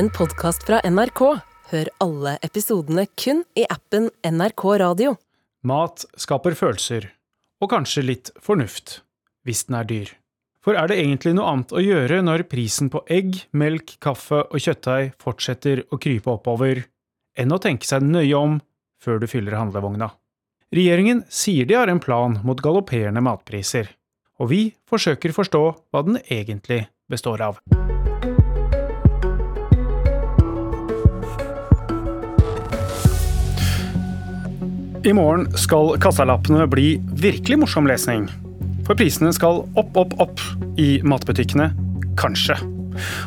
en podkast fra NRK. Hør alle episodene kun i appen NRK Radio. Mat skaper følelser, og kanskje litt fornuft, hvis den er dyr. For er det egentlig noe annet å gjøre når prisen på egg, melk, kaffe og kjøttdeig fortsetter å krype oppover, enn å tenke seg nøye om før du fyller handlevogna? Regjeringen sier de har en plan mot galopperende matpriser, og vi forsøker forstå hva den egentlig består av. I morgen skal kassalappene bli virkelig morsom lesning. For prisene skal opp, opp, opp i matbutikkene. Kanskje.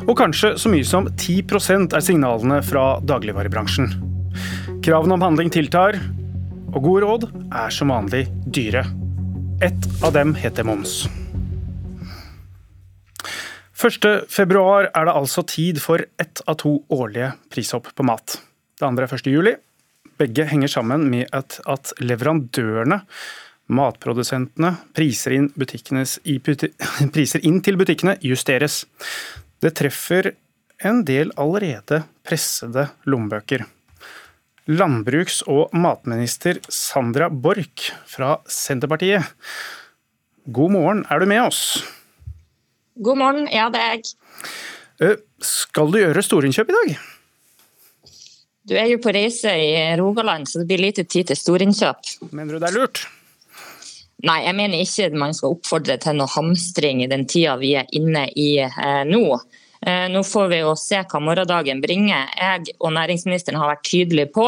Og kanskje så mye som 10% er signalene fra dagligvarebransjen. Kravene om handling tiltar, og gode råd er som vanlig dyre. Ett av dem heter moms. 1. februar er det altså tid for ett av to årlige prishopp på mat. Det andre er 1. Begge henger sammen med at, at leverandørene, matprodusentene, priser inn, priser inn til butikkene justeres. Det treffer en del allerede pressede lommebøker. Landbruks- og matminister Sandra Borch fra Senterpartiet, god morgen, er du med oss? God morgen, ja det er jeg. Eh, skal du gjøre storinnkjøp i dag? Du er jo på reise i Rogaland, så det blir lite tid til storinnkjøp. Mener du det er lurt? Nei, jeg mener ikke man skal oppfordre til noe hamstring i den tida vi er inne i eh, nå. Eh, nå får vi jo se hva morgendagen bringer. Jeg og næringsministeren har vært tydelige på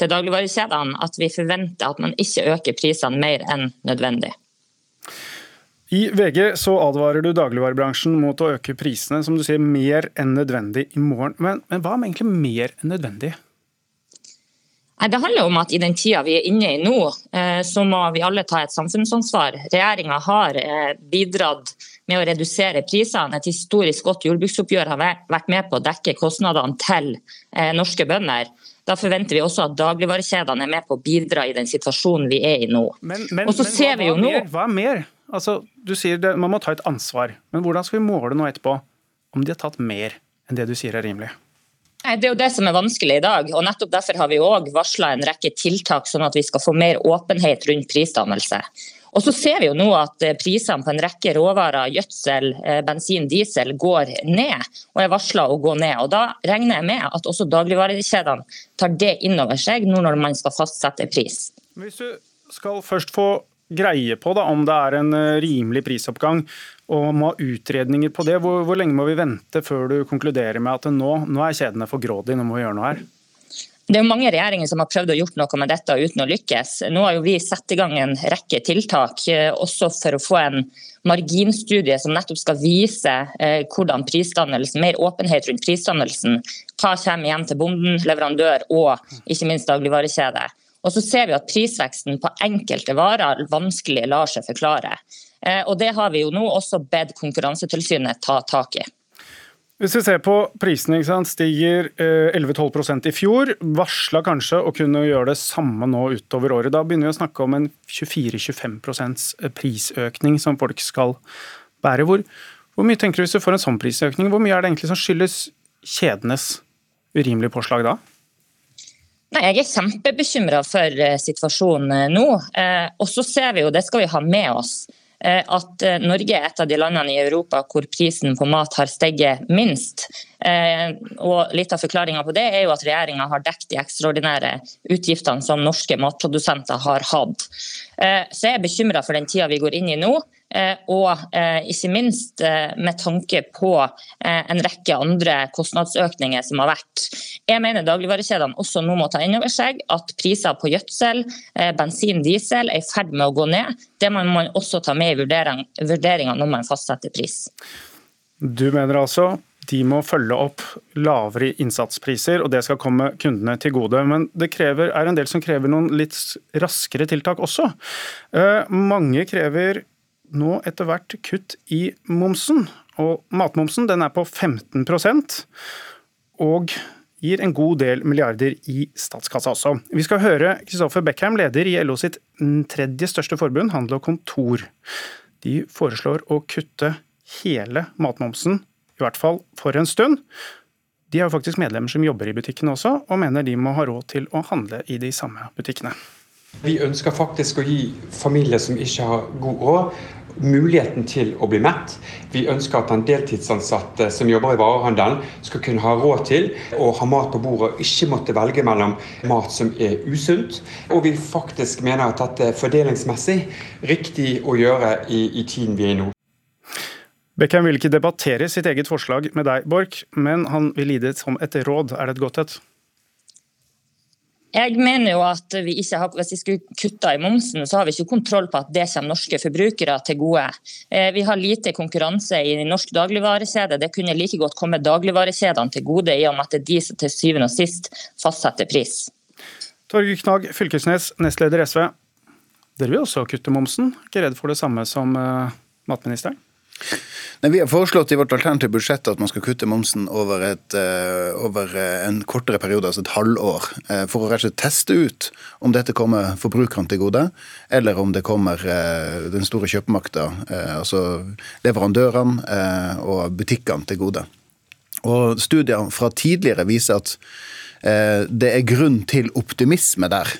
til dagligvarekjedene at vi forventer at man ikke øker prisene mer enn nødvendig. I VG så advarer du dagligvarebransjen mot å øke prisene som du sier, mer enn nødvendig i morgen. Men, men hva er egentlig mer enn nødvendig? Det handler om at i den tida vi er inne i nå, eh, så må vi alle ta et samfunnsansvar. Regjeringa har eh, bidratt med å redusere prisene. Et historisk godt jordbruksoppgjør har vært med på å dekke kostnadene til eh, norske bønder. Da forventer vi også at dagligvarekjedene er med på å bidra i den situasjonen vi er i nå. Men, men, men hva, hva, mer? hva er mer? Altså, du sier det, Man må ta et ansvar, men hvordan skal vi måle nå etterpå om de har tatt mer enn det du sier er rimelig? Det er jo det som er vanskelig i dag. og nettopp Derfor har vi òg varsla en rekke tiltak, sånn at vi skal få mer åpenhet rundt prisdannelse. Og så ser vi jo nå at eh, prisene på en rekke råvarer, gjødsel, eh, bensin, diesel, går ned. Og er varsla å gå ned. Og Da regner jeg med at også dagligvarekjedene tar det inn over seg nå når man skal fastsette pris. Hvis du skal først få greie på da, om det er en eh, rimelig prisoppgang, og må ha utredninger på det. Hvor, hvor, lenge må vi vente før du konkluderer med at nå, nå er kjedene for grådige, nå må vi gjøre noe her? Det er mange regjeringer som har prøvd å gjort noe med dette uten å lykkes. Nå har jo vi satt i gang en rekke tiltak, eh, også for å få en marginstudie som nettopp skal vise eh, hvordan prisdannelsen, mer åpenhet rundt prisdannelsen. Hva kommer igjen til bonden, leverandør og ikke minst dagligvarekjede. Og så ser vi at prisveksten på enkelte varer vanskelig lar seg forklare. Eh, og Det har vi jo nå også bedt Konkurransetilsynet ta tak i. Hvis vi ser på prisene, stiger 11-12 eh, i fjor. Varsla kanskje å kunne gjøre det samme nå utover året. Da begynner vi å snakke om en 24-25% prisøkning som folk skal bære. Hvor, hvor mye tenker du hvis du får en sånn prisøkning? Hvor mye er det egentlig som skyldes kjedenes urimelige påslag da? Nei, Jeg er kjempebekymra for eh, situasjonen eh, nå. Eh, og så ser vi jo, det skal vi ha med oss, at Norge er et av de landene i Europa hvor prisen på mat har steget minst. Og Litt av forklaringa på det er jo at regjeringa har dekket de ekstraordinære utgiftene som norske matprodusenter har hatt. Så jeg er bekymra for den tida vi går inn i nå. Eh, og eh, ikke minst eh, med tanke på en rekke andre kostnadsøkninger som har vært. Jeg mener dagligvarekjedene også nå må ta inn over seg at priser på gjødsel, bensin, diesel er i ferd med å gå ned. Det må man også ta med i vurderinga når man fastsetter pris. Du mener altså de må følge opp lavere innsatspriser, og det skal komme kundene til gode. Men det krever, er en del som krever noen litt raskere tiltak også. Mange krever nå etter hvert kutt i momsen. Og matmomsen den er på 15% og gir en god del milliarder i statskassa også. Vi skal høre Kristoffer Beckham, leder i LO sitt tredje største forbund, Handel og Kontor. De foreslår å kutte hele matmomsen, i hvert fall for en stund. De har jo faktisk medlemmer som jobber i butikkene også, og mener de må ha råd til å handle i de samme butikkene. Vi ønsker faktisk å gi familier som ikke har god råd, muligheten til å bli mett. Vi ønsker at den deltidsansatte som jobber i varehandelen skal kunne ha råd til å ha mat på bordet, og ikke måtte velge mellom mat som er usunt. Og vi faktisk mener at dette er fordelingsmessig riktig å gjøre i, i tiden vi er i nå. Beckham vil ikke debattere sitt eget forslag med deg, Borch, men han vil gi det som et råd. Er det et godt et? Jeg mener jo at vi ikke har, Hvis vi skulle kutta i momsen, så har vi ikke kontroll på at det kommer norske forbrukere til gode. Eh, vi har lite konkurranse i norsk dagligvarekjede. Det kunne like godt komme dagligvarekjedene til gode, i og med at det er de som til syvende og sist fastsetter pris. Torgeir Knag Fylkesnes, nestleder SV. Dere vil også kutte momsen. Ikke redd for det samme som uh, matministeren? Nei, Vi har foreslått i vårt alternative budsjett at man skal kutte momsen over, et, uh, over uh, en kortere periode, altså et halvår, uh, for å rett og slett teste ut om dette kommer forbrukerne til gode, eller om det kommer den store kjøpemakta, altså leverandørene og butikkene til gode. Og Studier fra tidligere viser at det er grunn til optimisme der.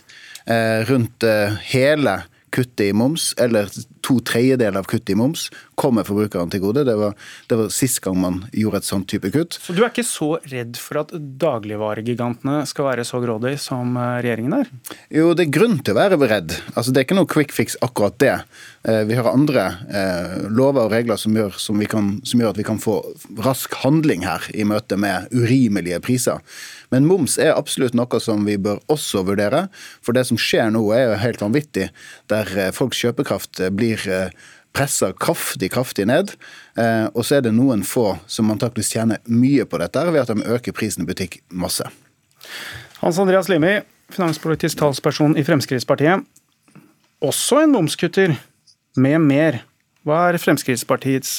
Rundt hele kuttet i moms, eller to tredjedeler av kuttet i moms, kommer forbrukerne til gode. Det var, det var sist gang man gjorde et sånt type kutt. Så du er ikke så redd for at dagligvaregigantene skal være så grådige som eh, regjeringen er? Jo, det er grunn til å være redd. Altså, det er ikke noe quick fix akkurat det. Eh, vi har andre eh, lover og regler som gjør, som, kan, som gjør at vi kan få rask handling her i møte med urimelige priser. Men moms er absolutt noe som vi bør også vurdere. For det som skjer nå er jo helt vanvittig, der eh, folks kjøpekraft eh, blir eh, pressa kraftig, kraftig ned. Og så er det noen få som antakeligvis tjener mye på dette ved at de øker prisen i butikk masse. Hans Andreas Limi, finanspolitisk talsperson i Fremskrittspartiet. Også en momskutter, med mer. Hva er Fremskrittspartiets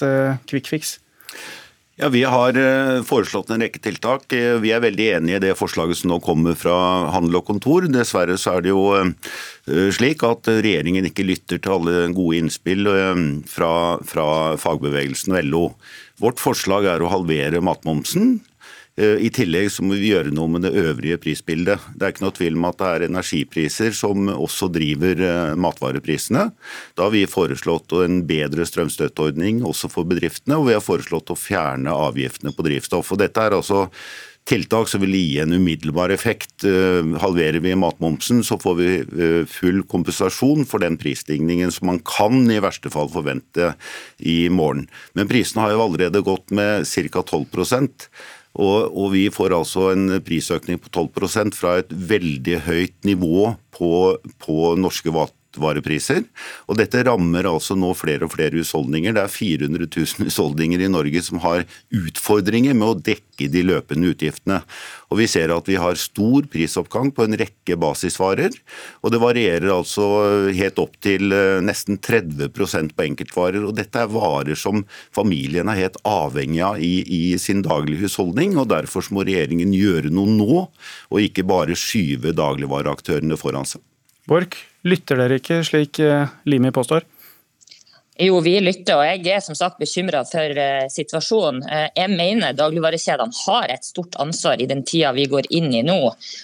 quick fix? Ja, Vi har eh, foreslått en rekke tiltak. Eh, vi er veldig enig i det forslaget som nå kommer fra Handel og Kontor. Dessverre så er det jo eh, slik at regjeringen ikke lytter til alle gode innspill fra, fra fagbevegelsen og LO. Vårt forslag er å halvere matmomsen. Eh, I tillegg så må vi gjøre noe med det øvrige prisbildet. Det er ikke noe tvil om at det er energipriser som også driver eh, matvareprisene. Da har vi foreslått en bedre strømstøtteordning også for bedriftene, og vi har foreslått å fjerne avgiftene på drivstoff. Og dette er altså tiltak som vil gi en umiddelbar effekt. Eh, halverer vi matmomsen, så får vi full kompensasjon for den prisstigningen som man kan i verste fall forvente i morgen. Men prisene har jo allerede gått med ca. 12 og, og, vi får altså en prisøkning på 12% fra et veldig høyt nivå på, på norske varepriser. Og dette rammer altså nå flere og flere husholdninger. Det er 400 000 husholdninger i Norge som har utfordringer med å dekke de løpende utgiftene. Og Vi ser at vi har stor prisoppgang på en rekke basisvarer. Og det varierer altså helt opp til eh, nesten 30% på enkeltvarer. Og dette er varer som familien er helt avhengig av i, i sin daglige husholdning. og Derfor må regjeringen gjøre noe nå, og ikke bare skyve dagligvareaktørene foran seg. Borch, lytter dere ikke slik eh, Limi påstår? Jo, vi lytter, og jeg er som sagt bekymra for uh, situasjonen. Uh, jeg mener dagligvarekjedene har et stort ansvar i den tida vi går inn i nå.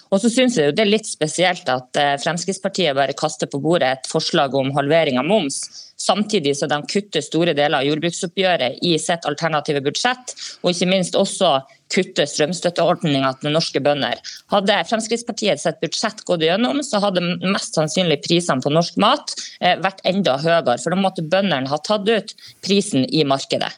Og så syns jeg det er litt spesielt at Fremskrittspartiet bare kaster på bordet et forslag om halvering av moms samtidig som de kutter store deler av jordbruksoppgjøret i sitt alternative budsjett, og ikke minst også kutter strømstøtteordninga til norske bønder. Hadde Fremskrittspartiet sitt budsjett gått gjennom, så hadde mest sannsynlig prisene på norsk mat eh, vært enda høyere, for da måtte bøndene ha tatt ut prisen i markedet.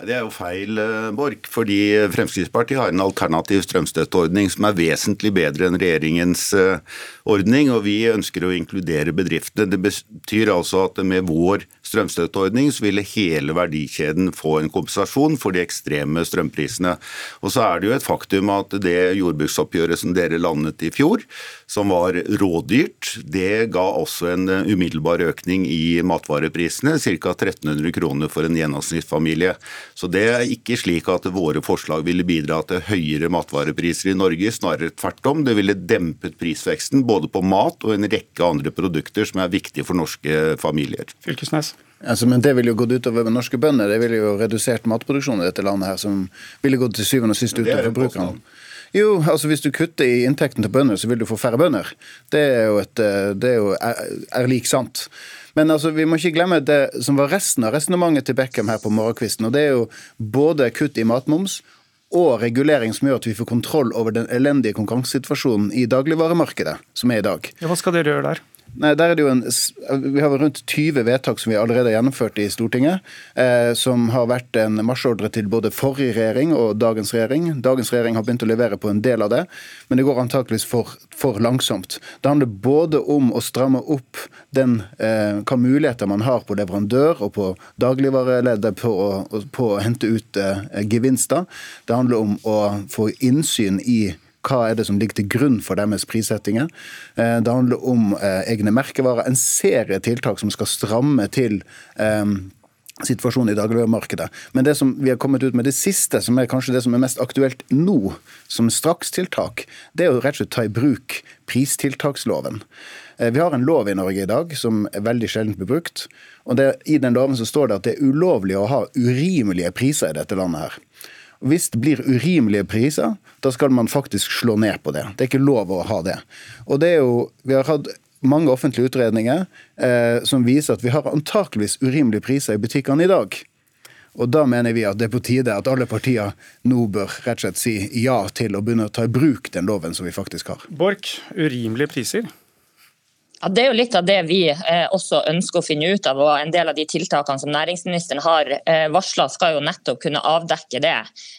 Det er jo feil, eh, Borch. Fordi Fremskrittspartiet har en alternativ strømstøtteordning som er vesentlig bedre enn regjeringens eh, ordning, og vi ønsker å inkludere bedriftene. Det betyr altså at med vår strømstøtteordning så ville hele verdikjeden få en kompensasjon for de ekstreme strømprisene. Og så er det jo et faktum at det jordbruksoppgjøret som dere landet i fjor, som var rådyrt, det ga også en umiddelbar økning i matvareprisene, ca. 1300 kroner for en gjennomsnittsfamilie. Så det er ikke slik at våre forslag ville bidra til høyere matvarepriser i Norge, snarere tvert om. Det ville dempet prisveksten både på mat og en rekke andre produkter som er viktige for norske familier. Fylkesnes. Altså, men Det ville jo gått utover norske bønder. Det ville jo redusert matproduksjonen i dette landet, her, som ville gått til syvende og sist er utover forbrukerne. Jo, altså Hvis du kutter i inntekten til bønder, så vil du få færre bønder. Det er jo, et, eh, det er, jo er, er lik sant. Men altså, vi må ikke glemme det som var resten av resonnementet til Beckham her på morgenkvisten. og Det er jo både kutt i matmoms og regulering som gjør at vi får kontroll over den elendige konkurransesituasjonen i dagligvaremarkedet som er i dag. Ja, hva skal dere gjøre der? Nei, der er det jo en, Vi har rundt 20 vedtak som vi allerede har gjennomført i Stortinget, eh, som har vært en marsjordre til både forrige regjering og dagens regjering. Dagens regjering har begynt å levere på en del av det, men det går antakeligvis for, for langsomt. Det handler både om å stramme opp den, eh, hva muligheter man har på leverandør og på dagligvareleddet på, på å hente ut eh, gevinster. Det handler om å få innsyn i hva er det som ligger til grunn for deres prissettinger. Eh, Det handler om eh, egne merkevarer. En serie tiltak som skal stramme til eh, situasjonen i dagligvaremarkedet. Men det som vi har kommet ut med det siste, som er kanskje det som er mest aktuelt nå, som strakstiltak, det er å rett og slett ta i bruk pristiltaksloven. Vi har en lov i Norge i dag som er veldig sjelden blir brukt. og det, I den loven så står det at det er ulovlig å ha urimelige priser i dette landet. her. Hvis det blir urimelige priser, da skal man faktisk slå ned på det. Det er ikke lov å ha det. Og det er jo, Vi har hatt mange offentlige utredninger eh, som viser at vi har antakeligvis urimelige priser i butikkene i dag. Og Da mener vi at det er på tide at alle partier nå bør rett og slett si ja til å begynne å ta i bruk den loven som vi faktisk har. Borch, urimelige priser. Ja, Det er jo litt av det vi eh, også ønsker å finne ut av, og en del av de tiltakene som næringsministeren har eh, varsla, skal jo nettopp kunne avdekke det.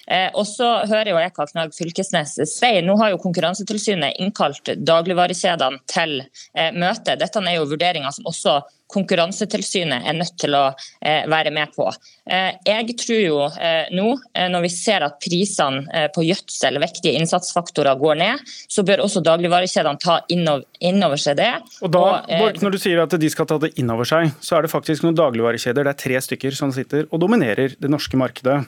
Eh, og så hører jo jeg hva Knag Fylkesnes sier. Nå har jo Konkurransetilsynet innkalt dagligvarekjedene til eh, møte. Dette er jo vurderinger som også Konkurransetilsynet er nødt til å eh, være med på. Eh, jeg tror jo eh, nå, når vi ser at prisene på gjødsel, viktige innsatsfaktorer, går ned, så bør også dagligvarekjedene ta innover, innover seg det. Og da, Bård, Når du sier at de skal ta det inn over seg, så er det faktisk noen dagligvarekjeder, det er tre stykker som sitter og dominerer det norske markedet.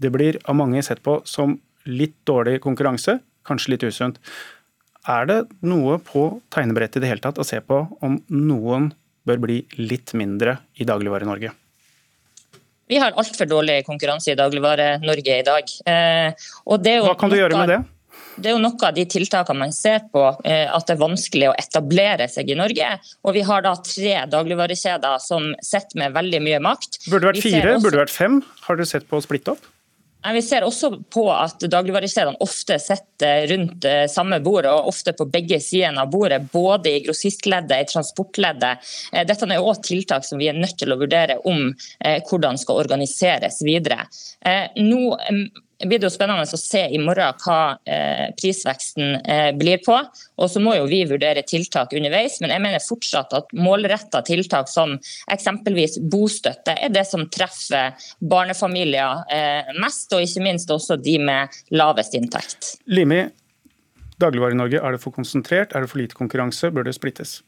Det blir av mange sett på som litt dårlig konkurranse, kanskje litt usunt. Er det noe på tegnebrettet i det hele tatt å se på om noen bør bli litt mindre i Dagligvare-Norge? Vi har altfor dårlig konkurranse i Dagligvare-Norge i dag. Eh, Hva kan du gjøre med det? Det er jo noe av de tiltakene man ser på, eh, at det er vanskelig å etablere seg i Norge. Og vi har da tre dagligvarekjeder som sitter med veldig mye makt. Burde det vært fire? også- Burde det vært fem? Har dere sett på å splitte opp? Vi ser også på at dagligvarekjedene ofte sitter rundt eh, samme bord, og ofte på begge sidene av bordet, både i grossistleddet og i transportleddet. Eh, Dette er også tiltak som vi er nødt til å vurdere om eh, hvordan skal organiseres videre. Nå blir det jo spennende å se i morgen hva eh, prisveksten eh, blir på. Og så må jo vi vurdere tiltak underveis, men jeg mener fortsatt at målretta tiltak som eksempelvis bostøtte er det som treffer barnefamilier eh, mest, og ikke minst også de med lavest inntekt. Limi, Dagligvare-Norge, er det for konsentrert? Er det for lite konkurranse? Bør det splittes?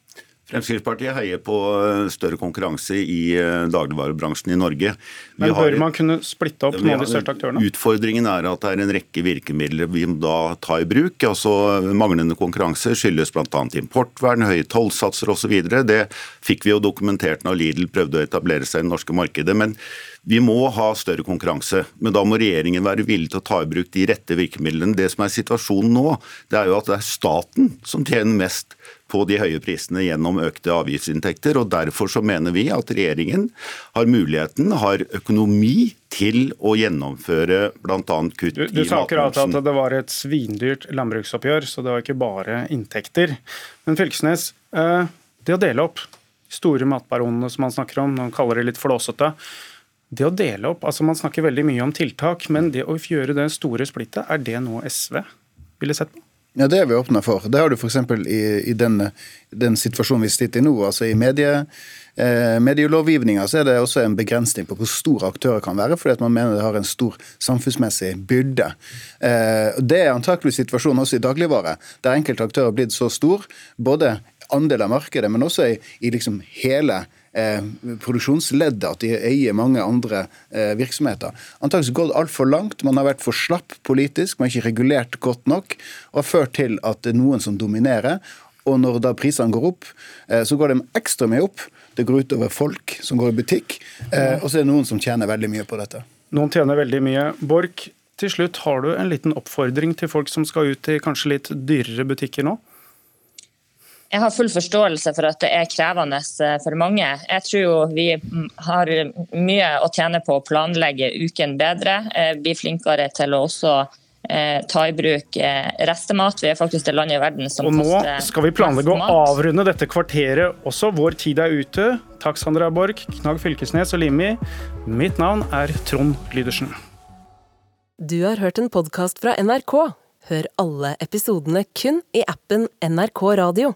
Fremskrittspartiet heier på eh, større konkurranse i eh, dagligvarebransjen i Norge. Vi Men har- bør man kunne splitte opp noen av de største aktørene? Utfordringen er at det er en rekke virkemidler vi må da ta i bruk. altså Manglende konkurranse skyldes bl.a. importvern, høye tollsatser osv. Det fikk vi jo dokumentert når Lidl prøvde å etablere seg i det norske markedet. men vi må ha større konkurranse, men da må regjeringen være villig til å ta i bruk de rette virkemidlene. Det som er situasjonen nå, det er jo at det er staten som tjener mest på de høye prisene gjennom økte avgiftsinntekter. og Derfor så mener vi at regjeringen har muligheten, har økonomi til å gjennomføre bl.a. kutt Du, du i sa akkurat at det var et svindyrt landbruksoppgjør, så det var ikke bare inntekter. Men Fylkesnes, eh, det å dele opp store matbaronene som man snakker om, han kaller det litt flåsete. Det å dele opp, altså Man snakker veldig mye om tiltak, men det å gjøre det store splittet, er det noe SV ville sett på? Ja, Det er vi åpna for. Det har du f.eks. I, i den, den situasjonen vi sitter i nå. altså I medie, eh, medielovgivninga er det også en begrensning på hvor store aktører kan være, fordi at man mener det har en stor samfunnsmessig byrde. Eh, det er antakelig situasjonen også i dagligvare, der enkelte aktører har blitt så stor, både andel av markedet, men også i, i liksom hele eh, produksjonsleddet, at de eier mange andre eh, virksomheter. Antakeligvis gått altfor langt. Man har vært for slapp politisk, man har ikke regulert godt nok, og har ført til at det er noen som dominerer. Og når da prisene går opp, eh, så går de ekstra mye opp. Det går utover folk som går i butikk, eh, og så er det noen som tjener veldig mye på dette. Noen tjener veldig mye. Borch, til slutt har du en liten oppfordring til folk som skal ut i kanskje litt dyrere butikker nå? Jeg har full forståelse for at det er krevende eh, for mange. Jeg tror jo vi har mye å tjene på å planlegge uken bedre. Eh, bli flinkere til å også eh, ta i bruk restemat. Vi er faktisk det landet i verden som Og nå skal vi planlegge å avrunde dette kvarteret også. Vår tid er ute. Takk, Sandra Borch, Knag Fylkesnes og Limi. Mitt navn er Trond Lydersen. Du har hørt en podkast fra NRK. Hør alle episodene kun i appen NRK Radio.